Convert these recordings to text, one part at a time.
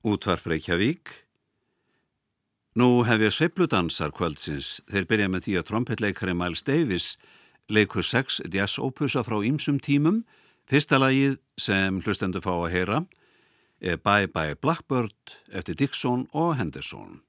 Útvarp Reykjavík Nú hef ég sveipludansar kvöldsins. Þeir byrja með því að trompetleikari Miles Davis leikur sex jazz-ópusa frá ýmsum tímum. Fyrsta lagið sem hlustendur fá að heyra er Bye Bye Blackbird eftir Dixon og Henderson.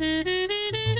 Mm-hmm.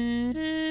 Mm-hmm.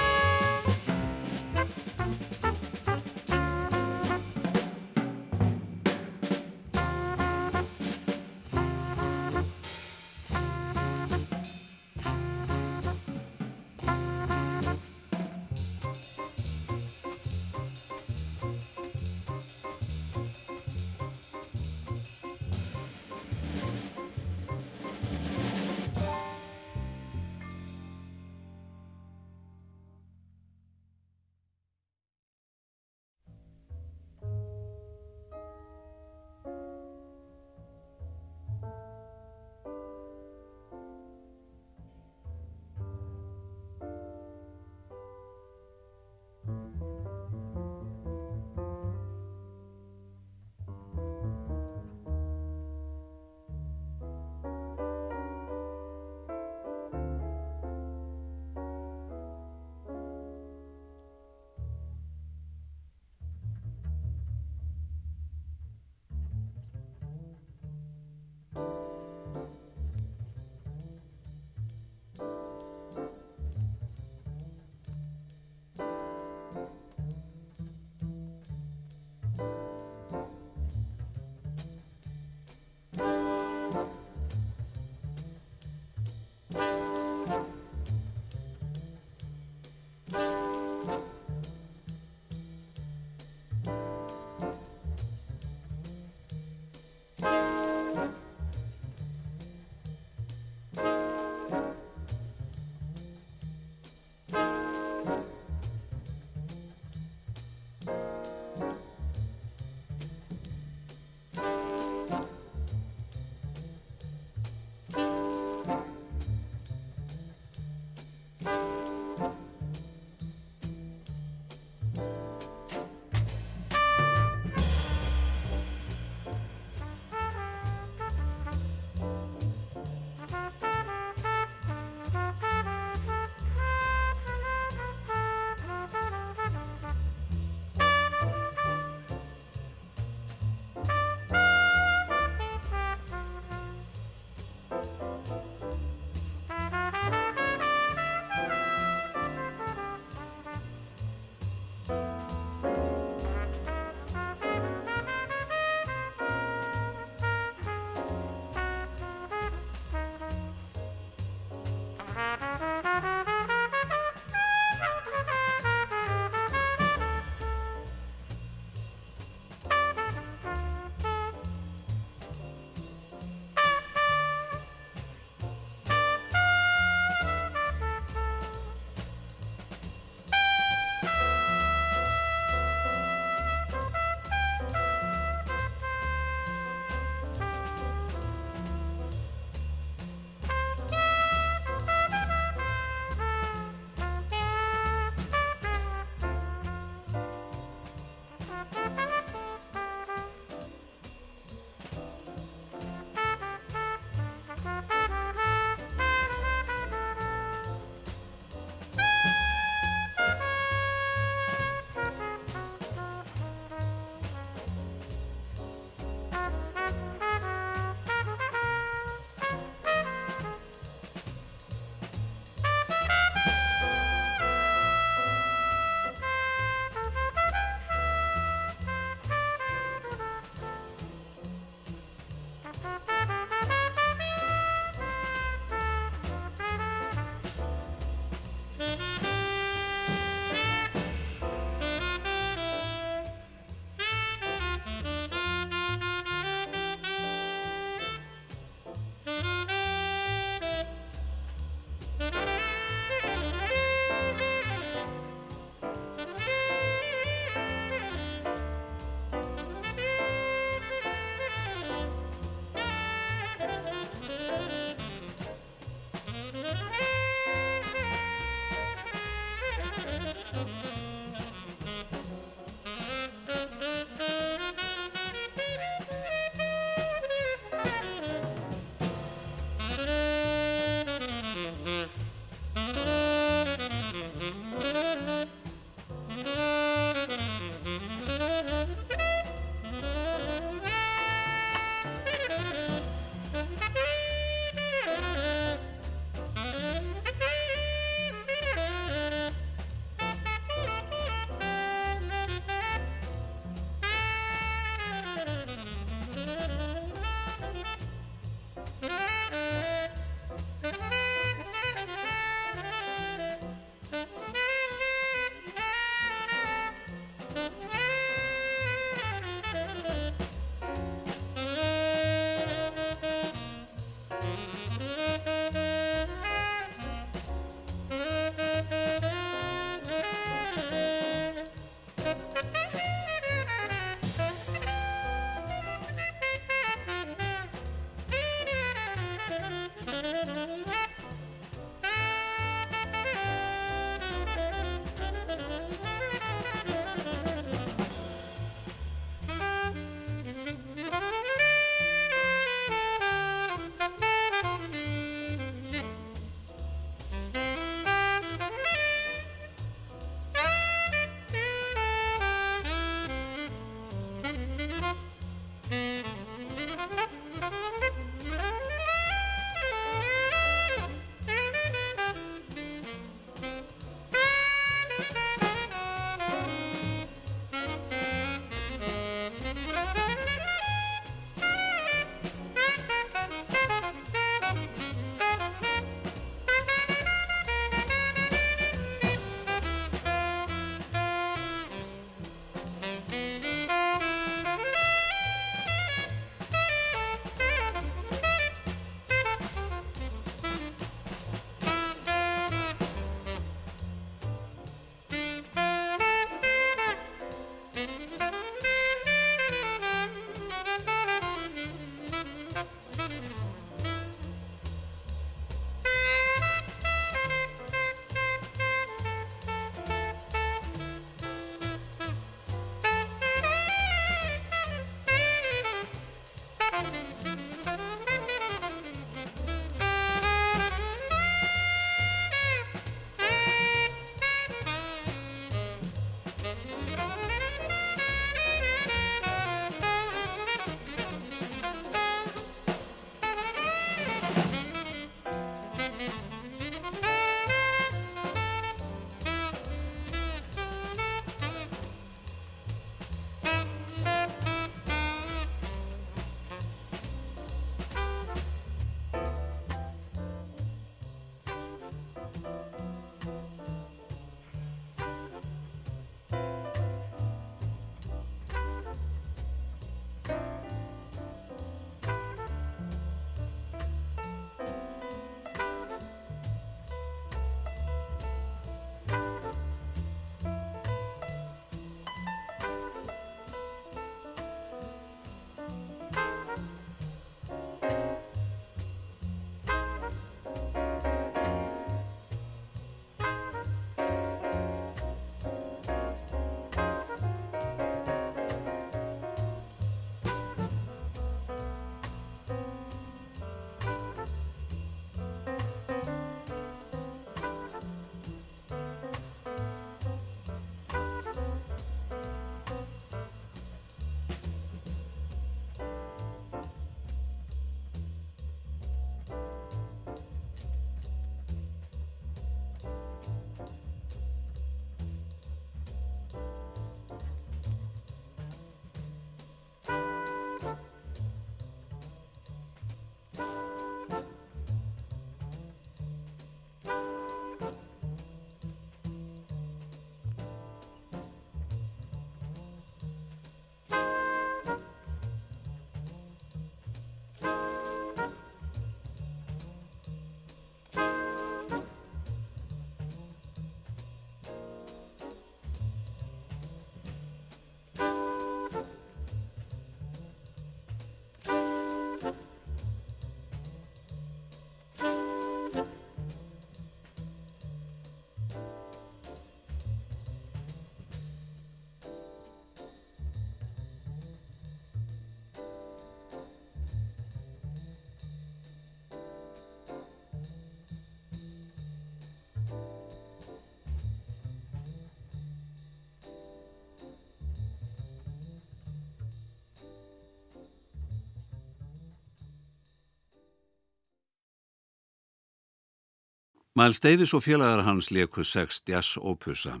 Miles Davis og félagar hans leku sex jazz opusa.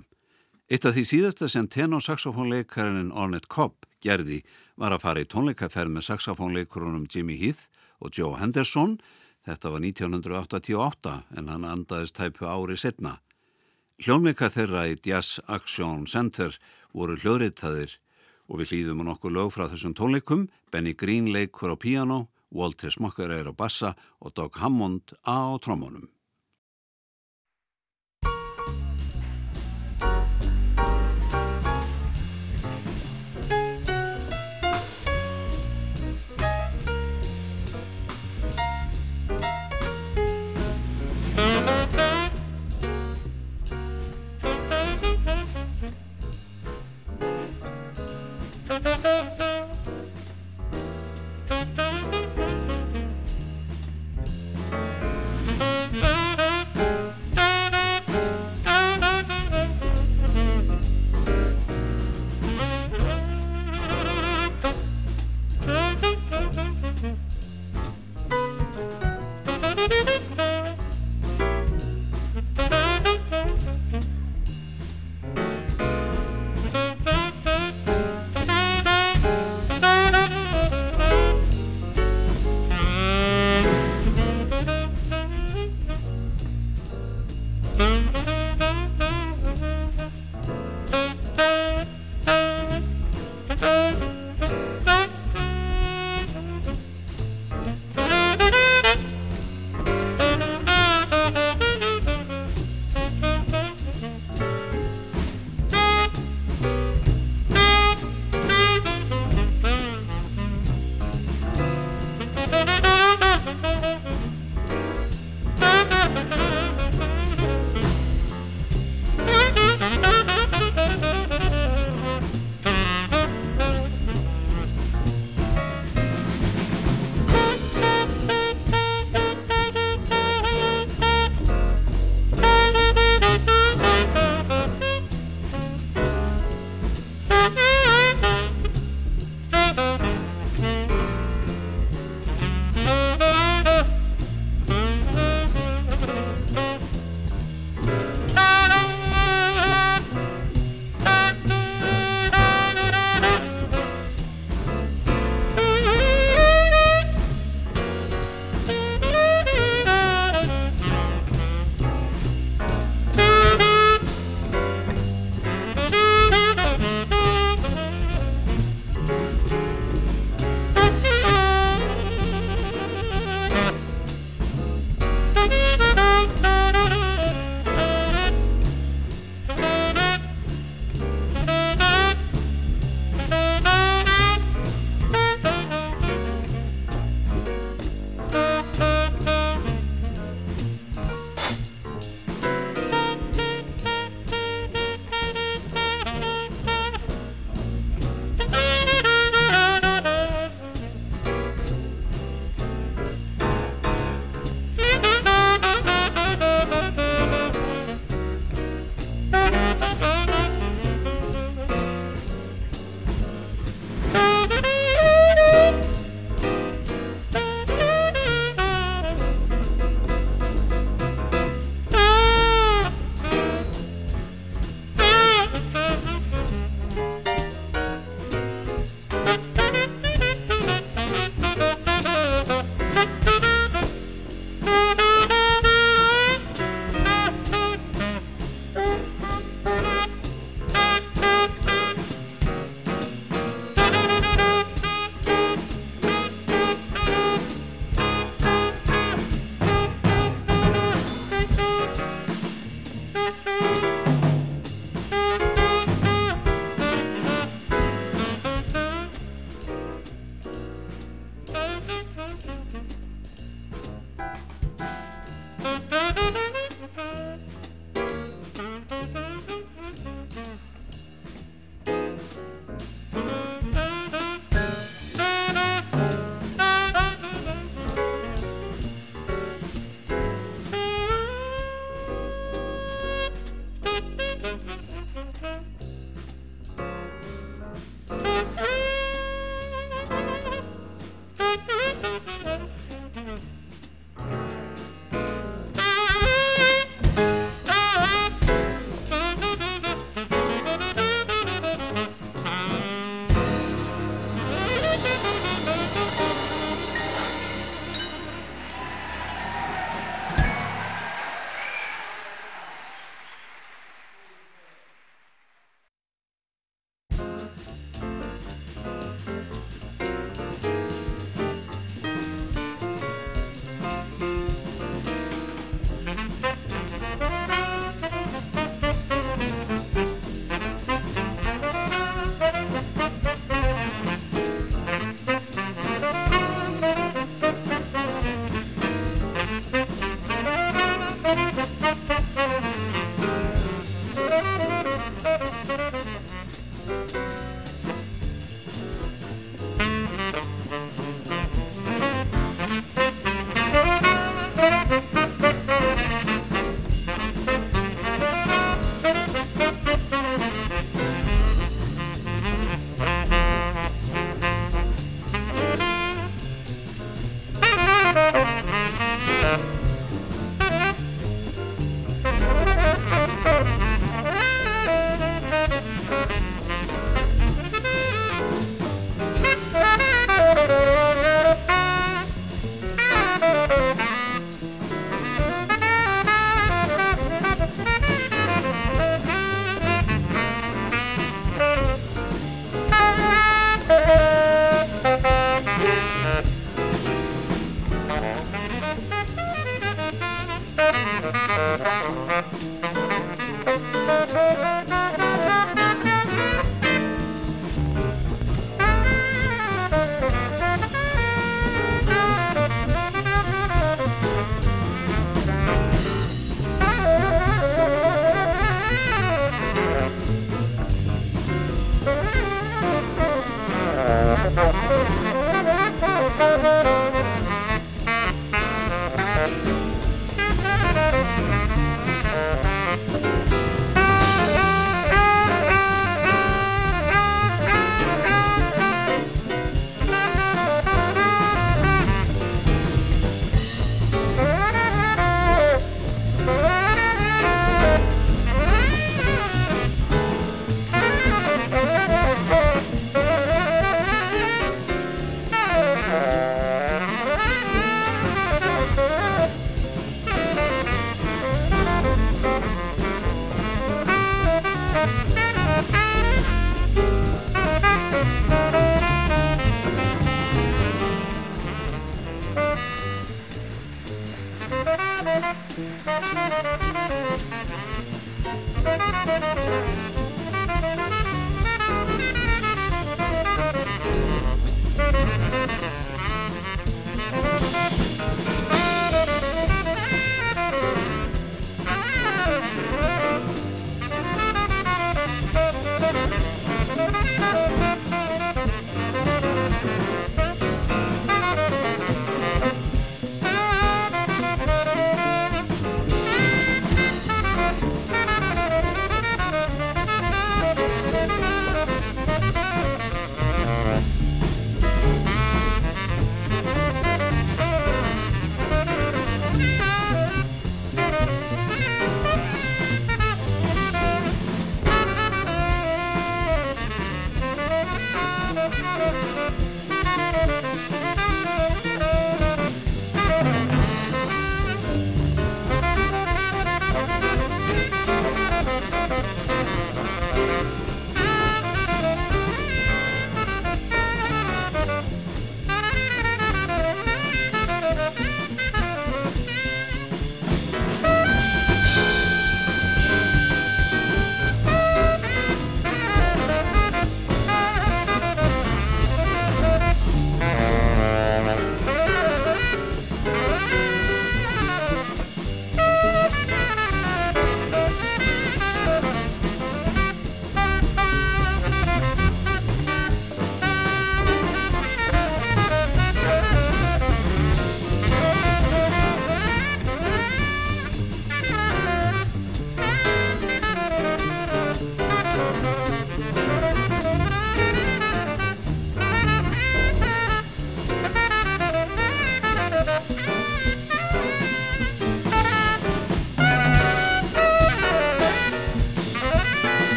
Eitt af því síðasta sem tenor-saxofónleikarinn Ornette Cobb gerði var að fara í tónleikaferð með saxofónleikurunum Jimmy Heath og Joe Henderson. Þetta var 1988 en hann andaðist tæpu ári setna. Hljónleika þeirra í Jazz Action Center voru hljóðritaðir og við hlýðum nokkuð lög frá þessum tónleikum. Benny Green leikur á piano, Walter Smocker er á bassa og Doug Hammond á trómunum.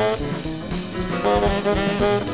Thank you.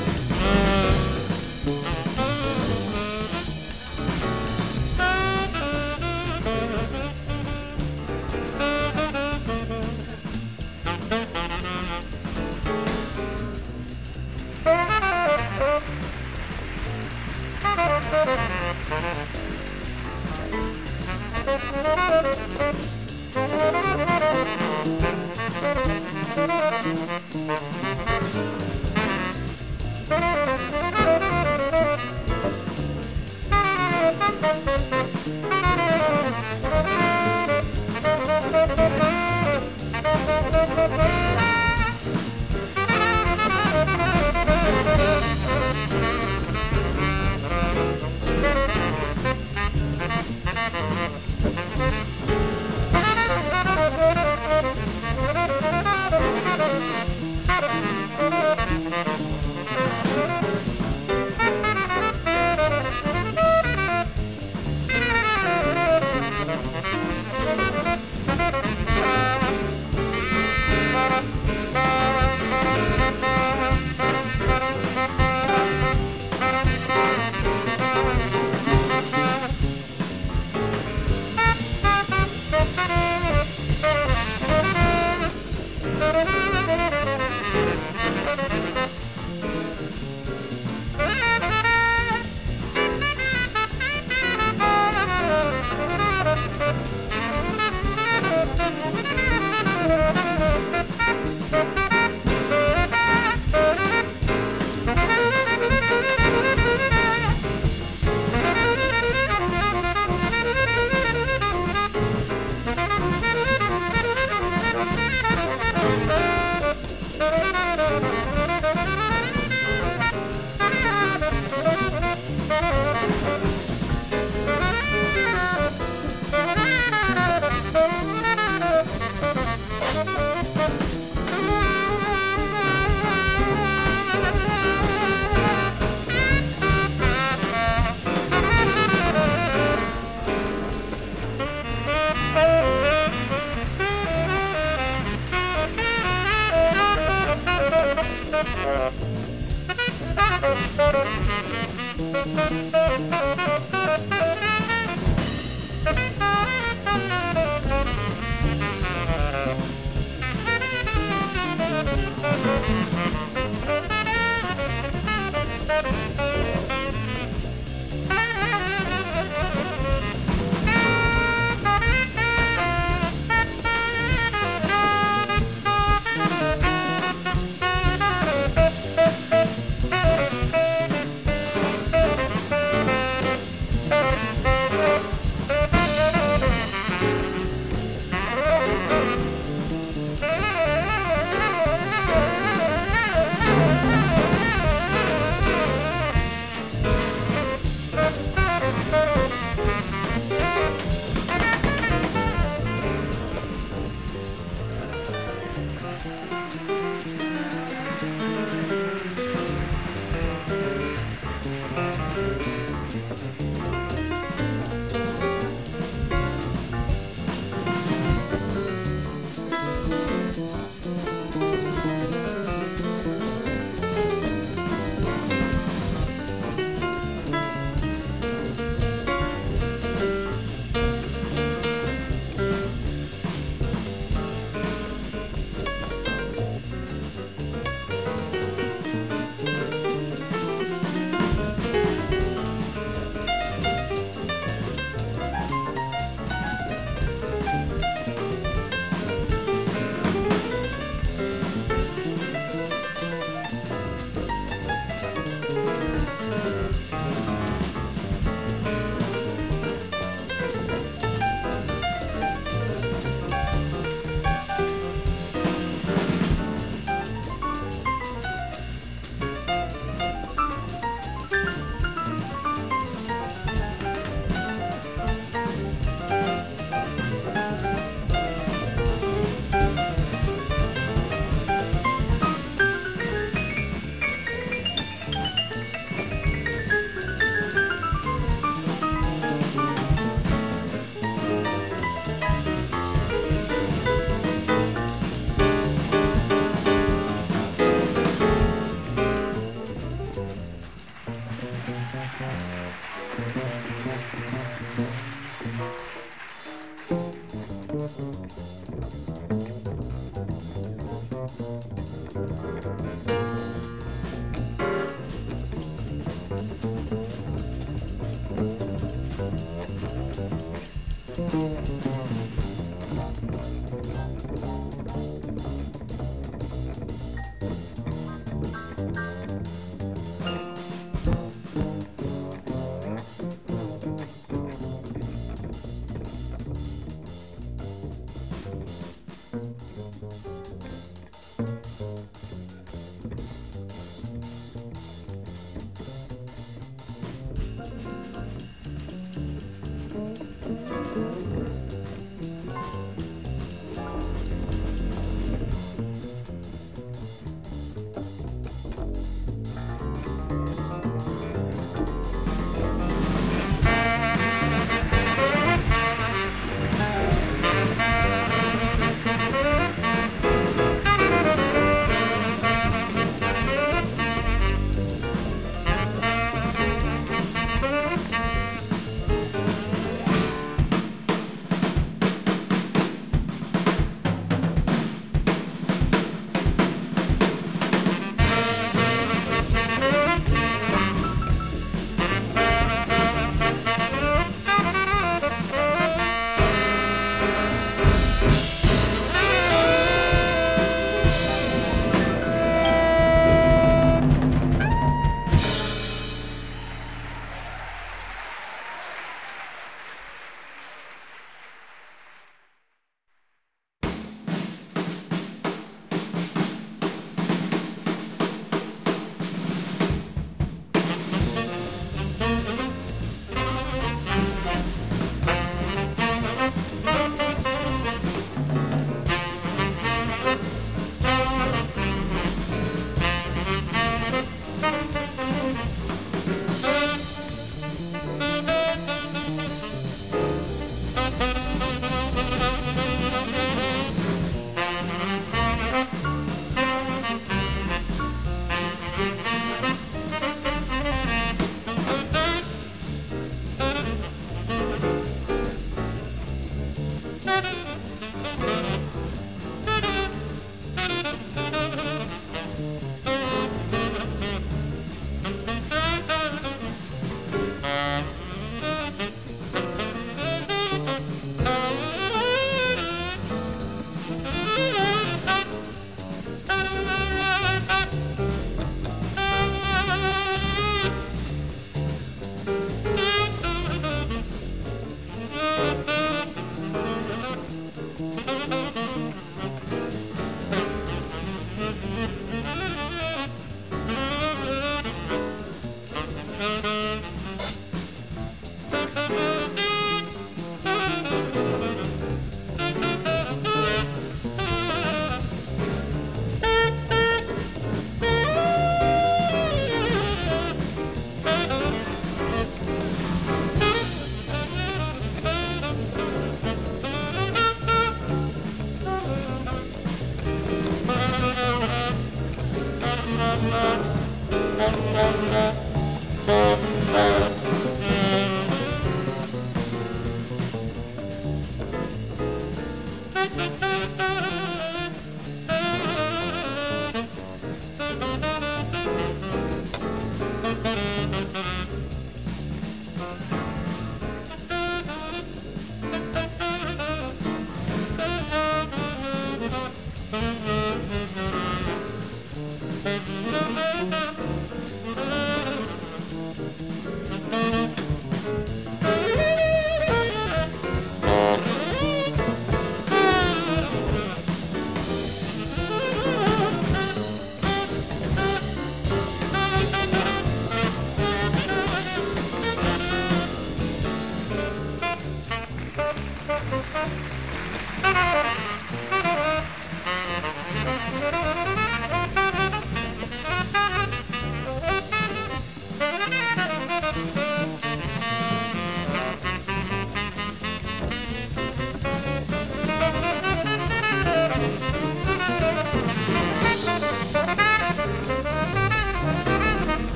フフフ。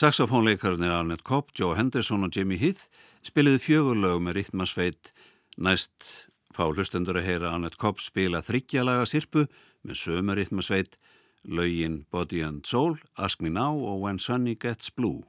Saxofónleikarnir Arnett Kopp, Joe Henderson og Jimmy Heath spiliði fjögurlög með ritmasveit næst fá hlustendur að heyra Arnett Kopp spila þryggjalaga sirpu með sömu ritmasveit lögin Body and Soul, Ask Me Now og When Sunny Gets Blue.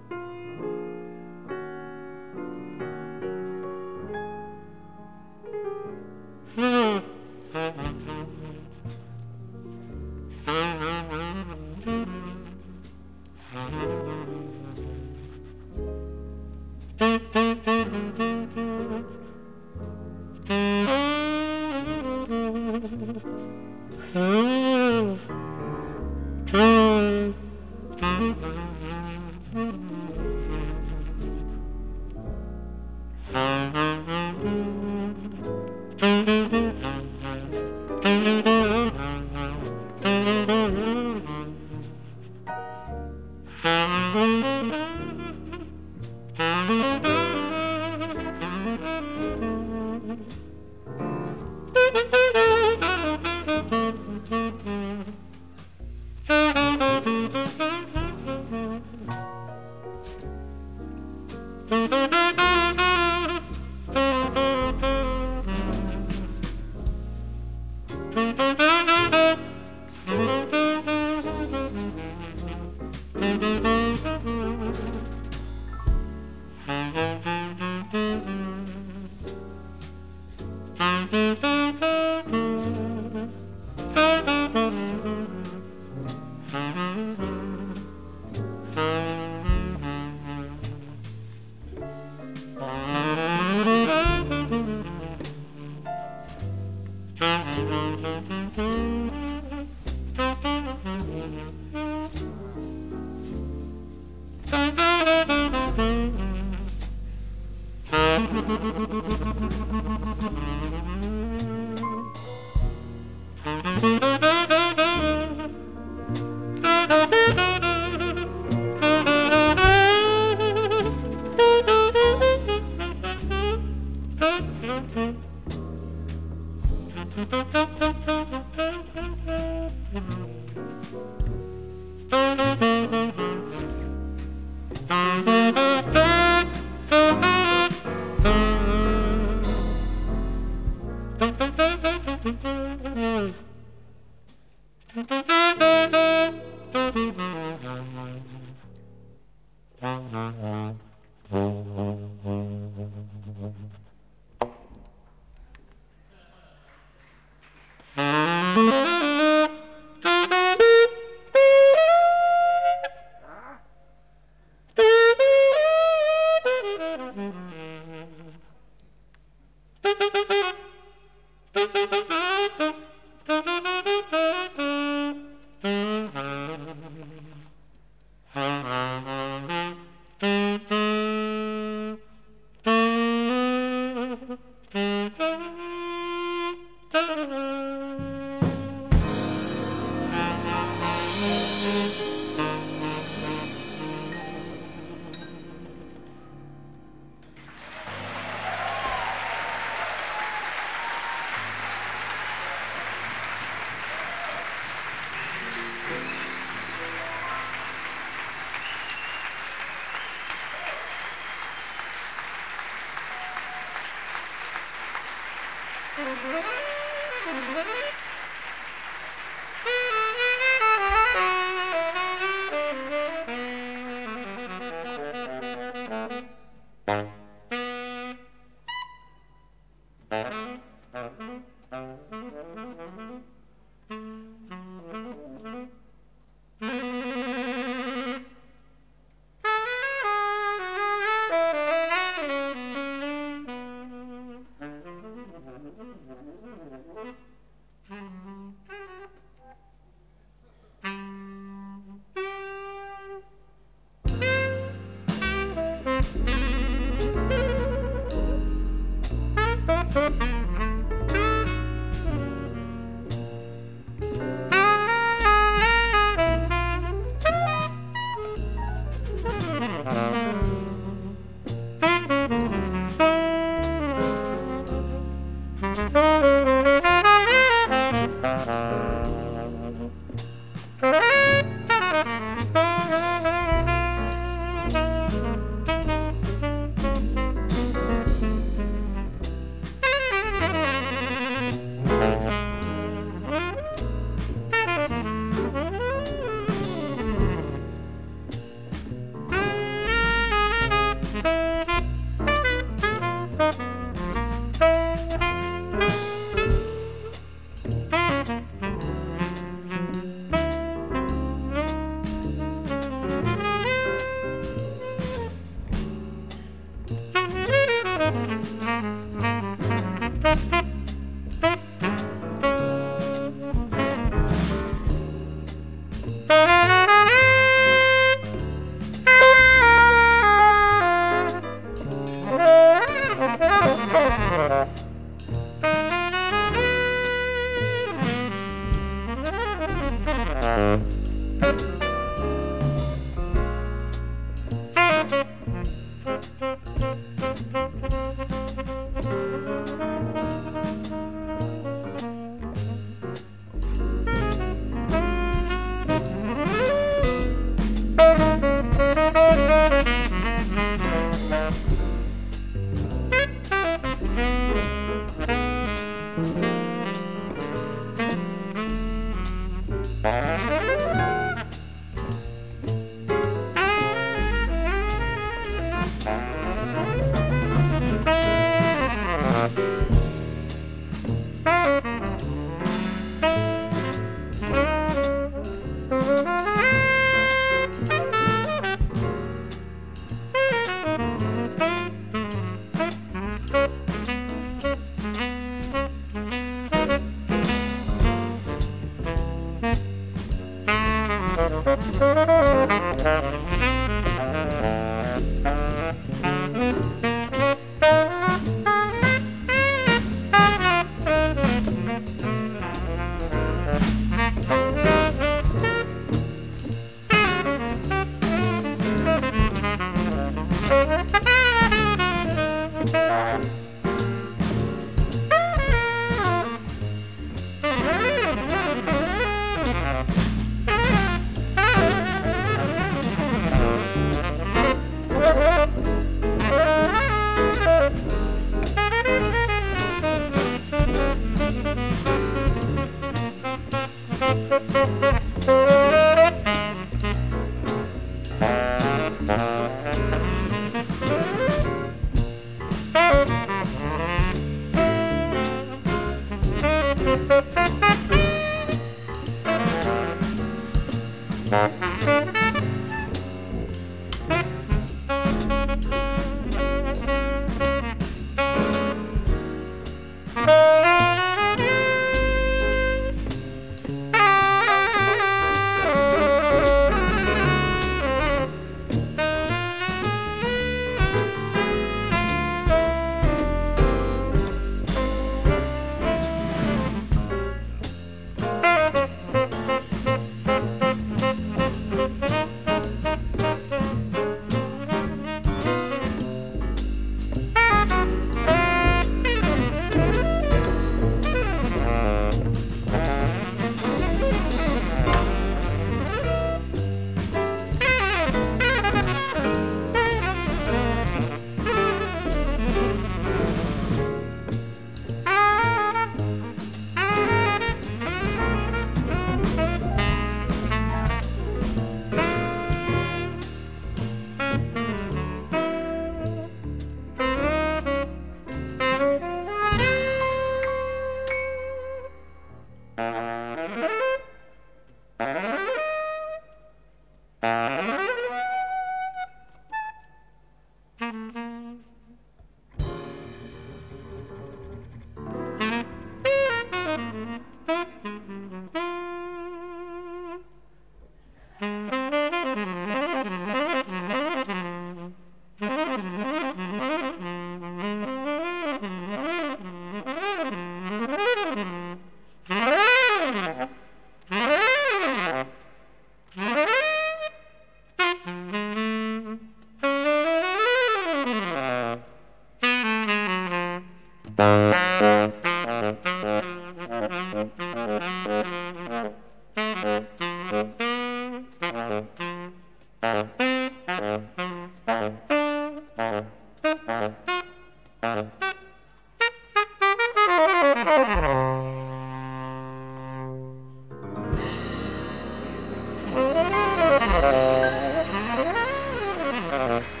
Uh-huh.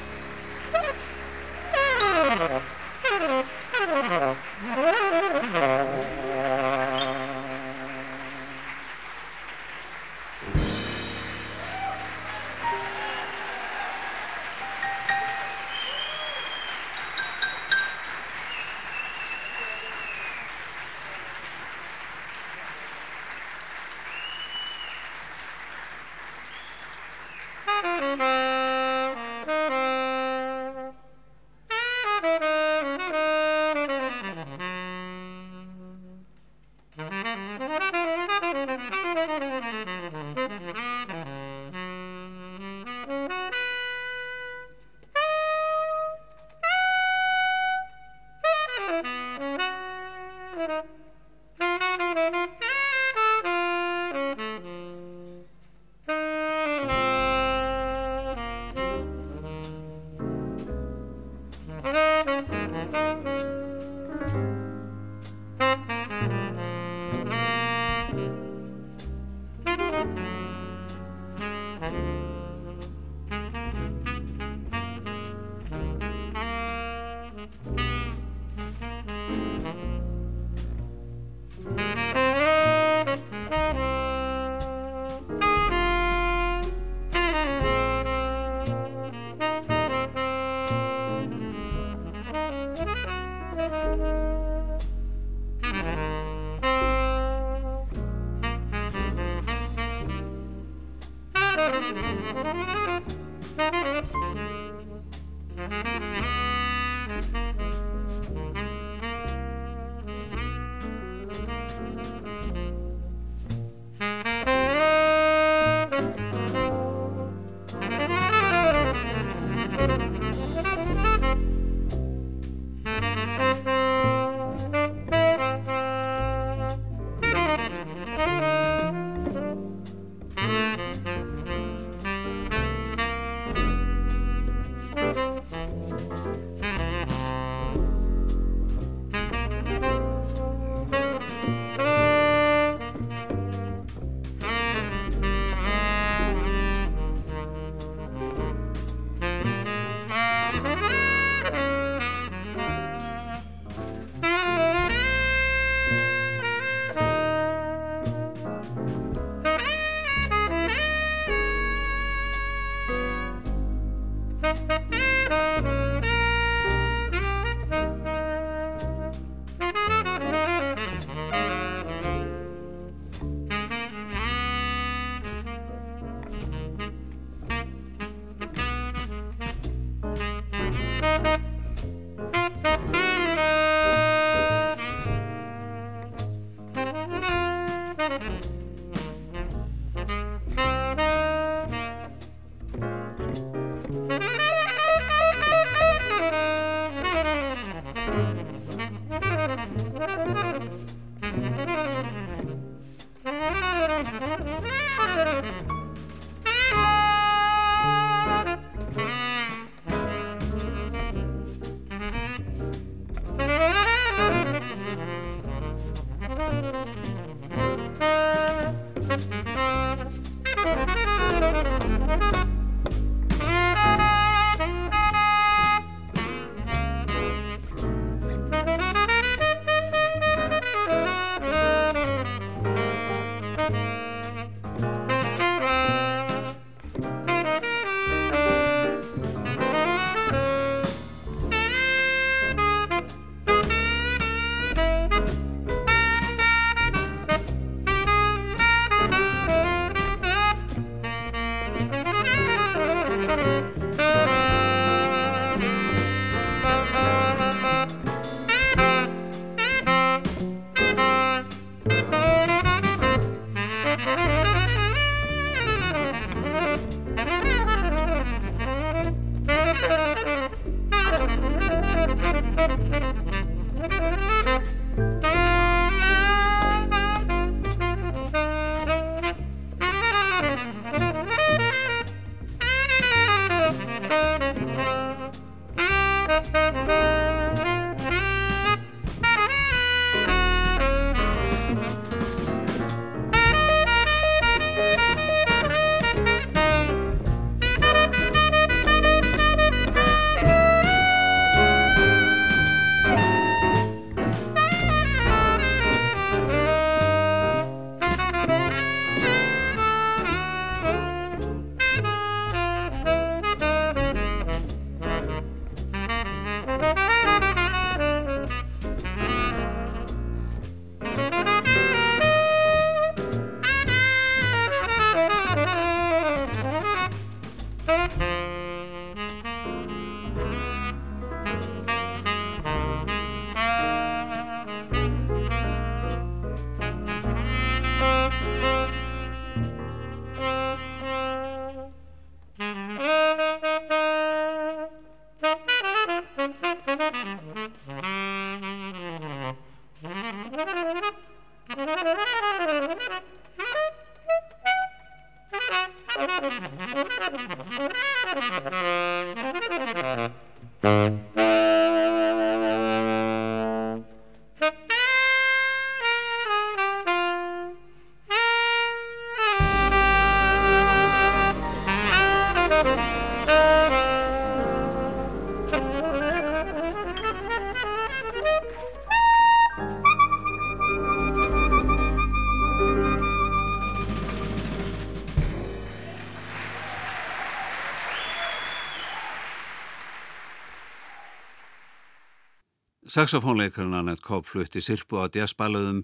Saxofónleikarinn Annette Kopp flutti sirpu á jazzballuðum,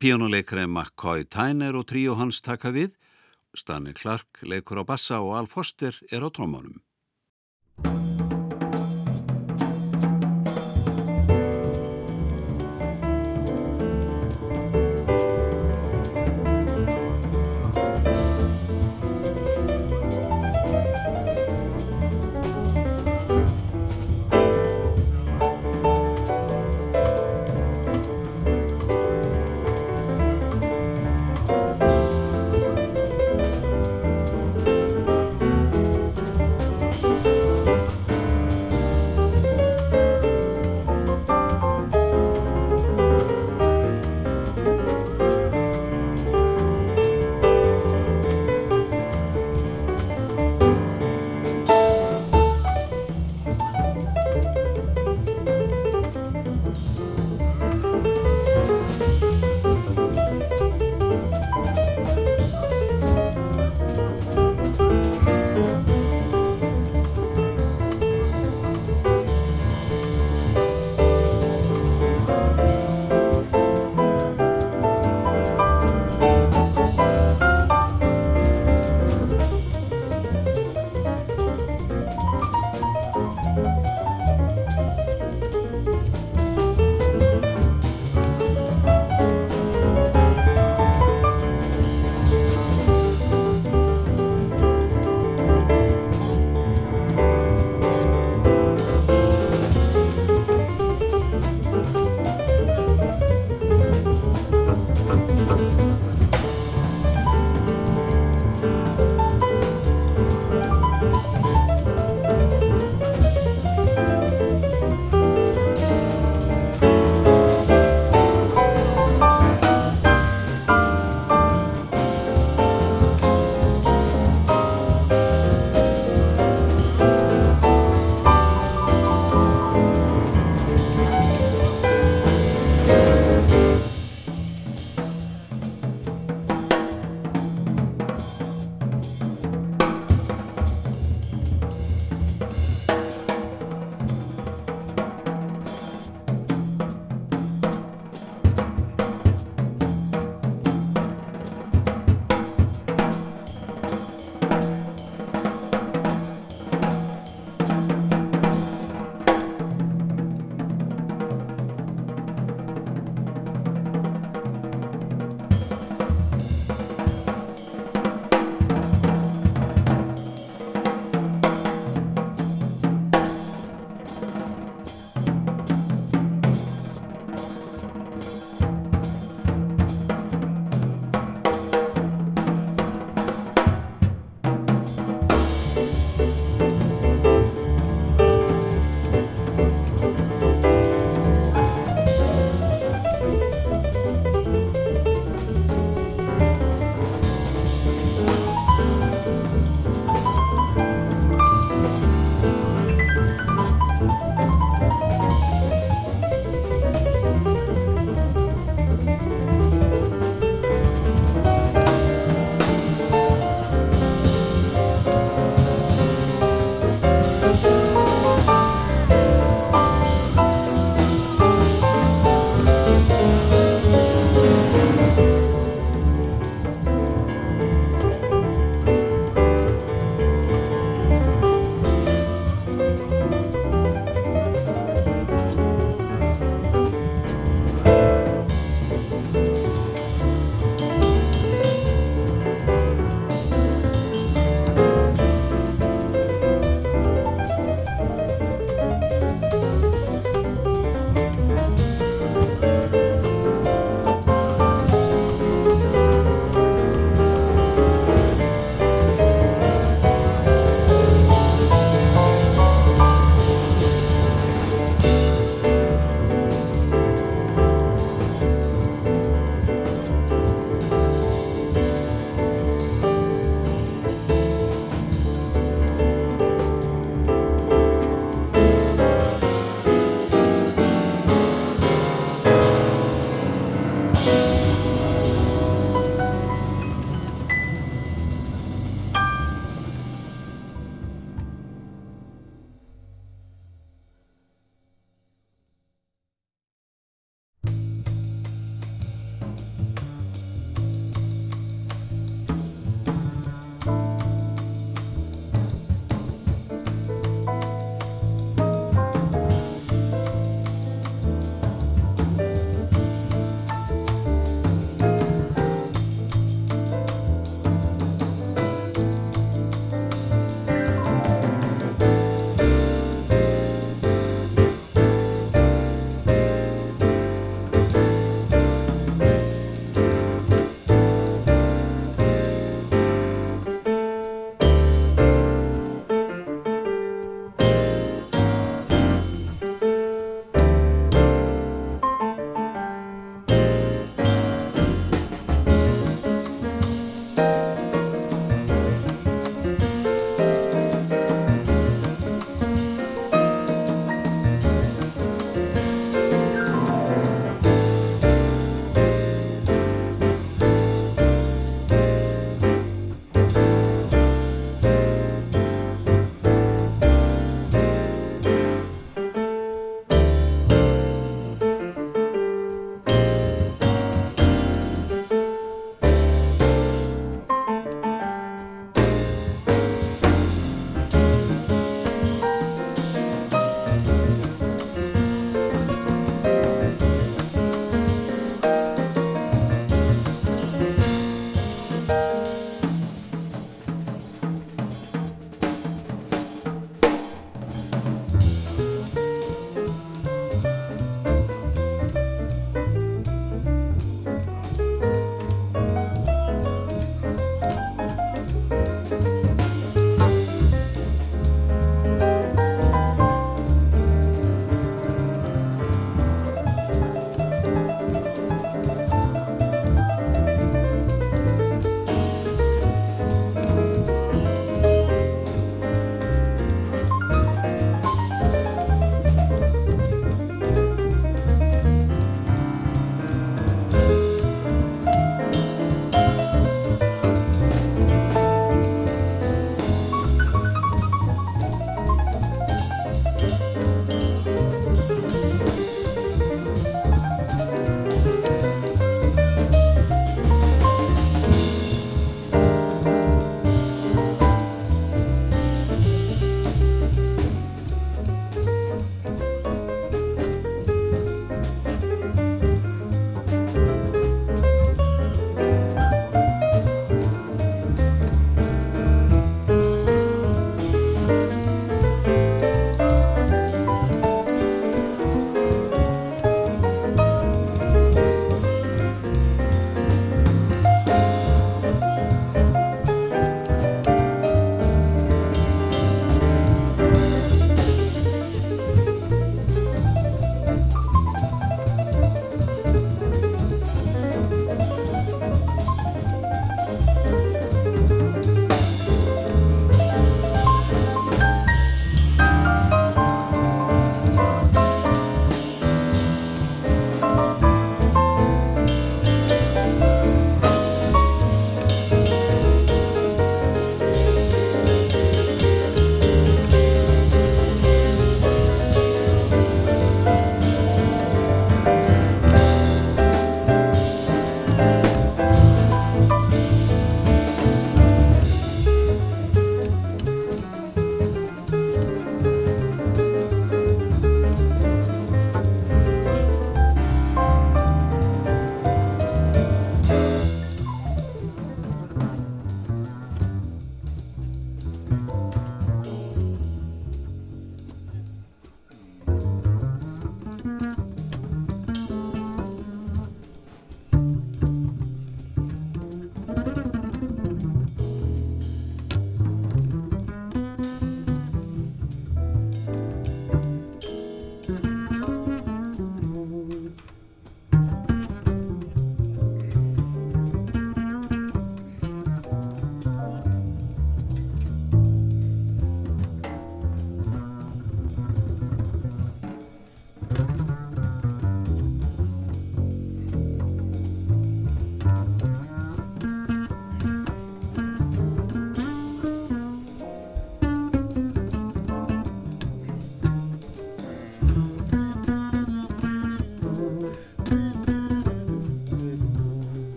píjónuleikarinn McCoy Tyner og tríu hans taka við Stanley Clark leikur á bassa og Al Foster er á trómanum.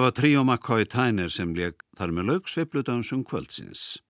Það var Tríó McCoy Tyner sem leik þar með laug sveipludansum kvöldsins.